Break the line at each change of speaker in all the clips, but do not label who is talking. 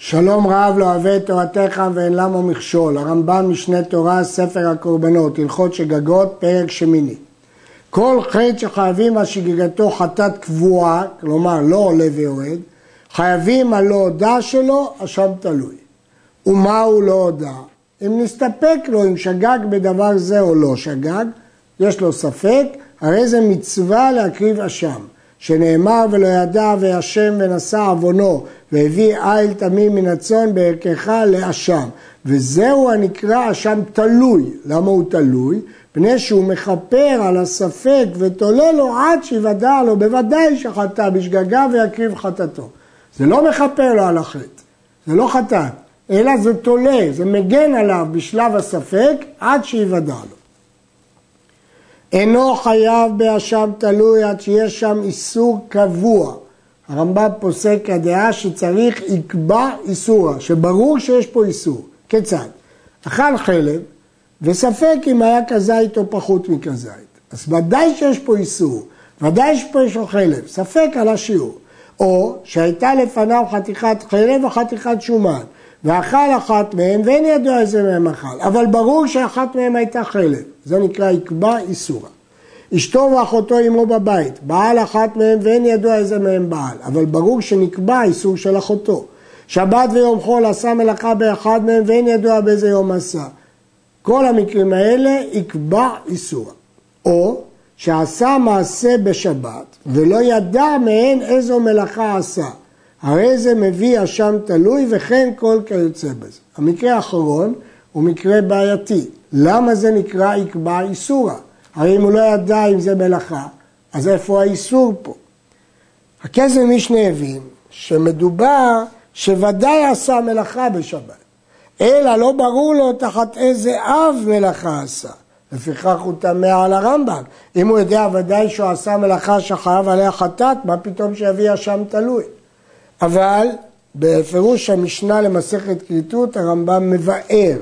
שלום רב לא אוהב את תורתך ואין למה מכשול, הרמב"ם משנה תורה, ספר הקורבנות, הלכות שגגות, פרק שמיני. כל חטא שחייבים על שגיגתו חטאת קבועה, כלומר לא עולה ויורד, חייבים על לא הודע שלו, אשם תלוי. ומה הוא לא הודע? אם נסתפק לו אם שגג בדבר זה או לא שגג, יש לו ספק, הרי זה מצווה להקריב אשם. שנאמר ולא ידע וישם ונשא עוונו והביא איל תמים מן הצאן בערכך לאשם וזהו הנקרא אשם תלוי. למה הוא תלוי? פני שהוא מכפר על הספק ותולה לו עד שיוודע לו בוודאי שחטא בשגגה ויקריב חטאתו. זה לא מכפר לו על החטא, זה לא חטאת, אלא זה תולה, זה מגן עליו בשלב הספק עד שיוודע לו. אינו חייב באשם תלוי עד שיש שם איסור קבוע. הרמב"ם פוסק הדעה שצריך יקבע איסורה, שברור שיש פה איסור. כיצד? אכל חלב, וספק אם היה כזית או פחות מכזית. אז ודאי שיש פה איסור, ודאי שיש פה חלב, ספק על השיעור. או שהייתה לפניו חתיכת חלב וחתיכת שומן, ואכל אחת מהן ואין ידוע איזה מהם אכל, אבל ברור שאחת מהן הייתה חלב, זה נקרא יקבע איסורה. אשתו ואחותו עמו בבית, בעל אחת מהם ואין ידוע איזה מהם בעל, אבל ברור שנקבע איסור של אחותו. שבת ויום חול עשה מלאכה באחד מהם ואין ידוע באיזה יום עשה. כל המקרים האלה יקבע איסורה. או שעשה מעשה בשבת ולא ידע מהן איזו מלאכה עשה. הרי זה מביא אשם תלוי וכן כל כיוצא בזה. המקרה האחרון הוא מקרה בעייתי. למה זה נקרא יקבע איסורה? הרי אם הוא לא ידע אם זה מלאכה, אז איפה האיסור פה? הכסף משנה הבין שמדובר שוודאי עשה מלאכה בשבת, אלא לא ברור לו תחת איזה אב מלאכה עשה. לפיכך הוא טמא על הרמב"ם. אם הוא יודע ודאי שהוא עשה מלאכה שחייב עליה חטאת, מה פתאום שיביא אשם תלוי? אבל בפירוש המשנה למסכת כריתות הרמב"ם מבאר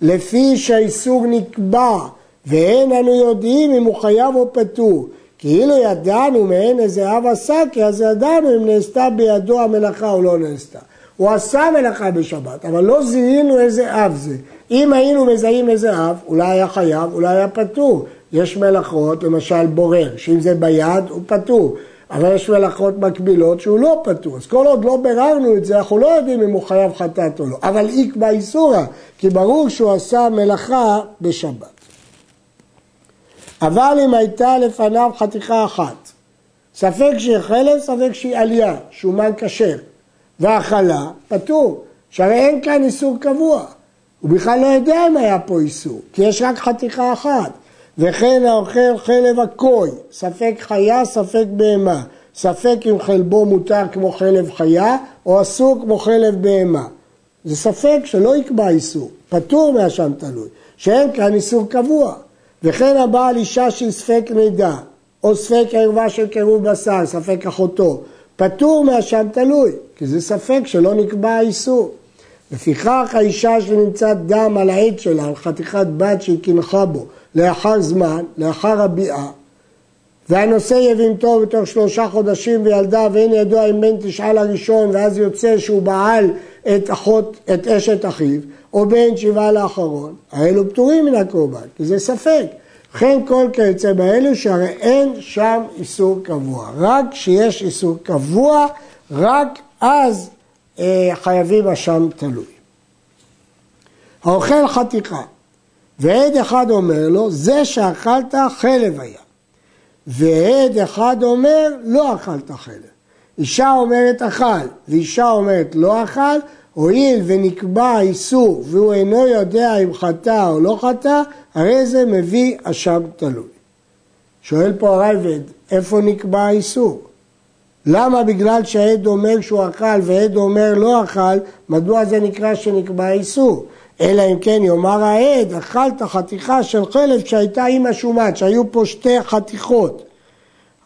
לפי שהאיסור נקבע ואין אנו יודעים אם הוא חייב או פטור. כאילו ידענו מעין איזה אב עשה, כי אז ידענו אם נעשתה בידו המלאכה או לא נעשתה. הוא עשה מלאכה בשבת, אבל לא זיהינו איזה אב זה. אם היינו מזהים איזה אב, אולי היה חייב, אולי היה פטור. יש מלאכות, למשל בורר, שאם זה ביד הוא פטור. אבל יש מלאכות מקבילות שהוא לא פטור. אז כל עוד לא ביררנו את זה, אנחנו לא יודעים אם הוא חייב חטאת או לא. אבל איקבא איסורא, כי ברור שהוא עשה מלאכה בשבת. אבל אם הייתה לפניו חתיכה אחת, ספק שהיא חלב, ספק שהיא עלייה, שומן כשר, והאכלה, פטור, שהרי אין כאן איסור קבוע. הוא בכלל לא יודע אם היה פה איסור, כי יש רק חתיכה אחת. וכן האוכל חלב הכוי, ספק חיה, ספק בהמה. ספק אם חלבו מותר כמו חלב חיה, או אסור כמו חלב בהמה. זה ספק שלא יקבע איסור, פטור מהשם תלוי, שאין כאן איסור קבוע. וכן הבעל אישה של ספק נידה, או ספק ערווה של קירוב בשר, ספק אחותו, פטור מהשם תלוי, כי זה ספק שלא נקבע האיסור. לפיכך האישה שנמצאת דם על העד שלה, על חתיכת בת שהיא קינחה בו, לאחר זמן, לאחר הביאה, והנושא יבימתו בתוך שלושה חודשים וילדה ואין ידוע אם בן תשעה לראשון ואז יוצא שהוא בעל את אחות, את אשת אחיו, או בן שבעה לאחרון, האלו פטורים מן הקורבן, כי זה ספק. וכן כל כיוצא באלו שהרי אין שם איסור קבוע. רק כשיש איסור קבוע, רק אז אה, חייבים אשם תלוי. האוכל חתיכה, ועד אחד אומר לו, זה שאכלת חלב היה. ועד אחד אומר, לא אכלת חלב. אישה אומרת אכל, ואישה אומרת לא אכל, הואיל ונקבע איסור והוא אינו יודע אם חטא או לא חטא, הרי זה מביא אשם תלוי. שואל פה הרייבד, איפה נקבע האיסור? למה בגלל שהעד אומר שהוא אכל ועד אומר לא אכל, מדוע זה נקרא שנקבע איסור? אלא אם כן יאמר העד, אכלת חתיכה של חלב שהייתה עם השומן, שהיו פה שתי חתיכות.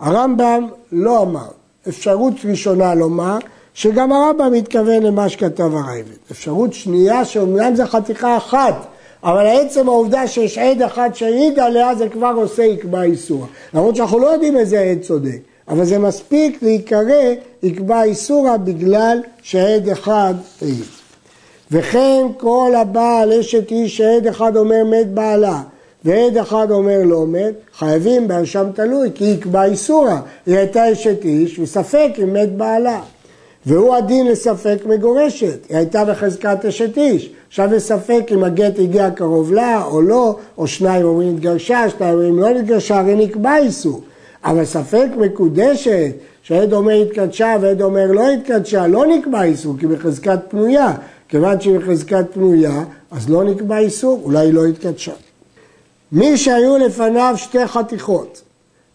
הרמב"ם לא אמר. אפשרות ראשונה לומר, שגם הרמב"ם מתכוון למה שכתב הרייבד. אפשרות שנייה, שאומנם זו חתיכה אחת, אבל עצם העובדה שיש עד אחד שהעיד עליה, זה כבר עושה יקבע איסור. למרות שאנחנו לא יודעים איזה עד צודק, אבל זה מספיק להיקרא יקבע איסורה בגלל שעד אחד העיד. וכן כל הבעל אשת איש שעד אחד אומר מת בעלה ועד אחד אומר לא מת, חייבים באשם תלוי כי יקבע איסורה. היא הייתה אשת איש וספק אם מת בעלה. והוא הדין לספק מגורשת, היא הייתה בחזקת אשת איש. עכשיו יש ספק אם הגט הגיע קרוב לה או לא, או שניים אומרים התגרשה, שניים אומרים לא התגרשה, הרי נקבע איסור. אבל ספק מקודשת, שעד אומר התקדשה ועד אומר לא התקדשה, לא נקבע איסור, כי בחזקת פנויה. כיוון שהיא בחזקת פנויה, אז לא נקבע איסור, אולי היא לא התקדשה. מי שהיו לפניו שתי חתיכות,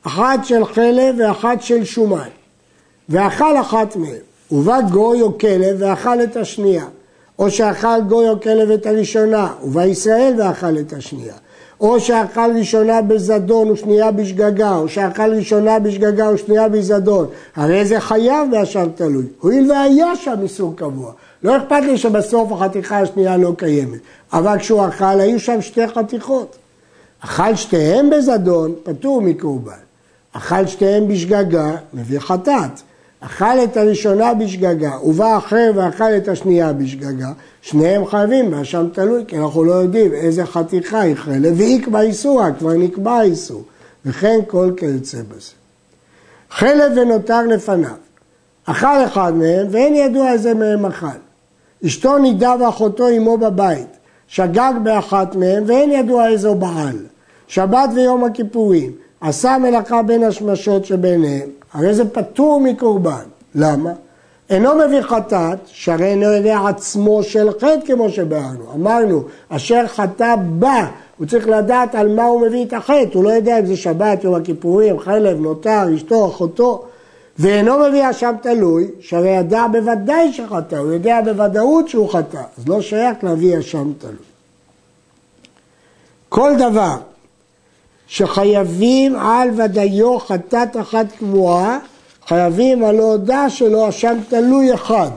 אחת של חלב ואחת של שומן, ואכל אחת מהן, ובא גוי או כלב ואכל את השנייה, או שאכל גוי או כלב את הראשונה, ובא ישראל ואכל את השנייה, או שאכל ראשונה בזדון ושנייה בשגגה, או שאכל ראשונה בשגגה ושנייה בזדון, הרי זה חייב באשם תלוי, הואיל והיה שם איסור קבוע. לא אכפת לי שבסוף החתיכה השנייה לא קיימת, אבל כשהוא אכל היו שם שתי חתיכות. אכל שתיהם בזדון, פטור מקורבן. אכל שתיהם בשגגה, מביא חטאת. אכל את הראשונה בשגגה, ובא אחר ואכל את השנייה בשגגה, שניהם חייבים באשם תלוי, כי אנחנו לא יודעים איזה חתיכה יכרה. לביעיק באיסורה, כבר נקבע האיסור, וכן כל כיוצא בזה. חלב ונותר לפניו, אכל אחד מהם ואין ידוע איזה מהם אכל. אשתו נידה ואחותו עמו בבית, שגג באחת מהם ואין ידוע איזו בעל. שבת ויום הכיפורים, עשה מלאכה בין השמשות שביניהם, הרי זה פטור מקורבן. למה? אינו מביא חטאת, שהרי אינו יודע עצמו של חטא כמו שביארנו. אמרנו, אשר חטא בא, הוא צריך לדעת על מה הוא מביא את החטא, הוא לא יודע אם זה שבת, יום הכיפורים, חלב, נותר, אשתו, אחותו. ואינו מביא אשם תלוי, שהרי ידע בוודאי שחטא, הוא יודע בוודאות שהוא חטא, אז לא שייך להביא אשם תלוי. כל דבר שחייבים על ודאיו חטאת אחת קבועה, חייבים על ההודעה שלו אשם תלוי אחד.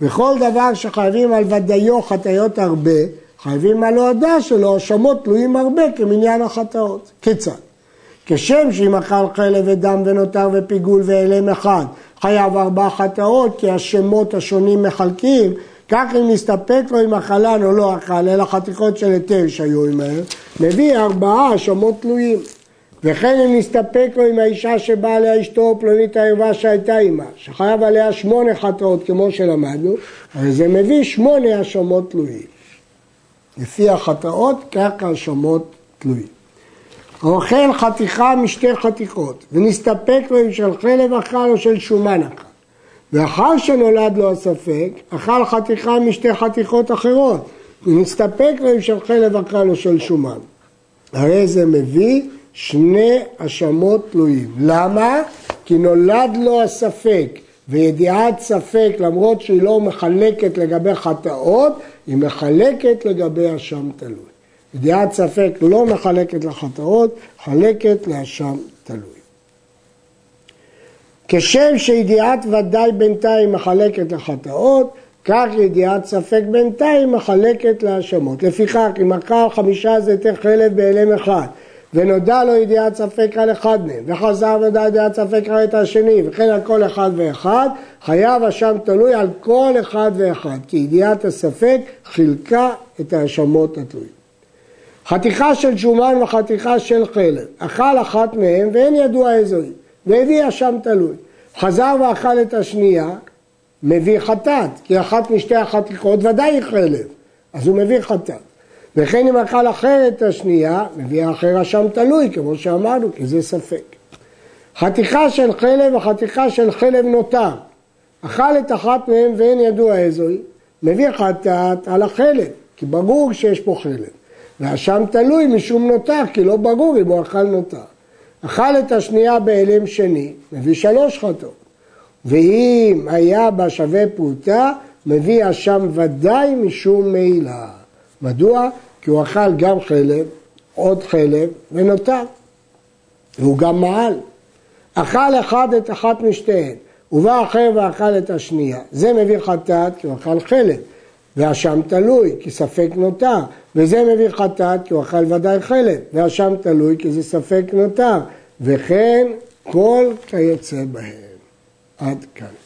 וכל דבר שחייבים על ודאיו חטאיות הרבה, חייבים על ההודעה שלו אשמות תלויים הרבה כמניין החטאות. כיצד? כשם שאם אכל חלב ודם ונותר ופיגול ואלם אחד, חייב ארבע חטאות כי השמות השונים מחלקים, כך אם נסתפק לו אם אכלן או לא אכל, אלא חתיכות של היתר שהיו עמהם, מביא ארבעה האשמות תלויים. וכן אם נסתפק לו עם האישה שבאה עליה אשתו פלונית הערווה שהייתה עימה, שחייב עליה שמונה חטאות כמו שלמדנו, אז זה מביא שמונה האשמות תלויים. לפי החטאות, כך האשמות תלויים. אוכל חתיכה משתי חתיכות, ונסתפק לו אם של חלב אכל או של שומן אכל. ואחר שנולד לו הספק, אכל חתיכה משתי חתיכות אחרות, ונסתפק לו אם של חלב או של שומן. הרי זה מביא שני אשמות תלויים. למה? כי נולד לו הספק, וידיעת ספק, למרות שהיא לא מחלקת לגבי חטאות, היא מחלקת לגבי אשם תלוי. ידיעת ספק לא מחלקת לחטאות, מחלקת לאשם תלוי. כשם שידיעת ודאי בינתיים מחלקת לחטאות, כך ידיעת ספק בינתיים מחלקת להאשמות. לפיכך, אם אכל חמישה זיתי חלב בהלם אחד, ונודע לו ידיעת ספק על אחד מהם, וחזר ודע ידיעת ספק על את השני, וכן על כל אחד ואחד, חייב אשם תלוי על כל אחד ואחד, כי ידיעת הספק חילקה את ההאשמות התלויות. חתיכה של שומן וחתיכה של חלב, אכל אחת מהם ואין ידוע איזו היא, והביא אשם תלוי. חזר ואכל את השנייה, מביא חטאת, כי אחת משתי החתיכות ודאי חלב, אז הוא מביא חטאת. וכן אם אכל אחרת השנייה, מביא אחר אשם תלוי, כמו שאמרנו, כי זה ספק. חתיכה של חלב וחתיכה של חלב נותר. אכל את אחת מהם ואין ידוע איזו היא, מביא חטאת על החלב, כי ברור שיש פה חלב. והשם תלוי משום נותר, כי לא ברור אם הוא אכל נותר. אכל את השנייה באלם שני, מביא שלוש חטאות. ואם היה בה שווה פרוטה, מביא אשם ודאי משום מעילה. מדוע? כי הוא אכל גם חלב, עוד חלב, ונותר. והוא גם מעל. אכל אחד את אחת משתיהן, ובא אחר ואכל את השנייה. זה מביא חטאת כי הוא אכל חלב. והשם תלוי, כי ספק נותר, וזה מביא חטאת, כי הוא אכל ודאי חלב, והשם תלוי, כי זה ספק נותר, וכן כל כיוצא בהם. עד כאן.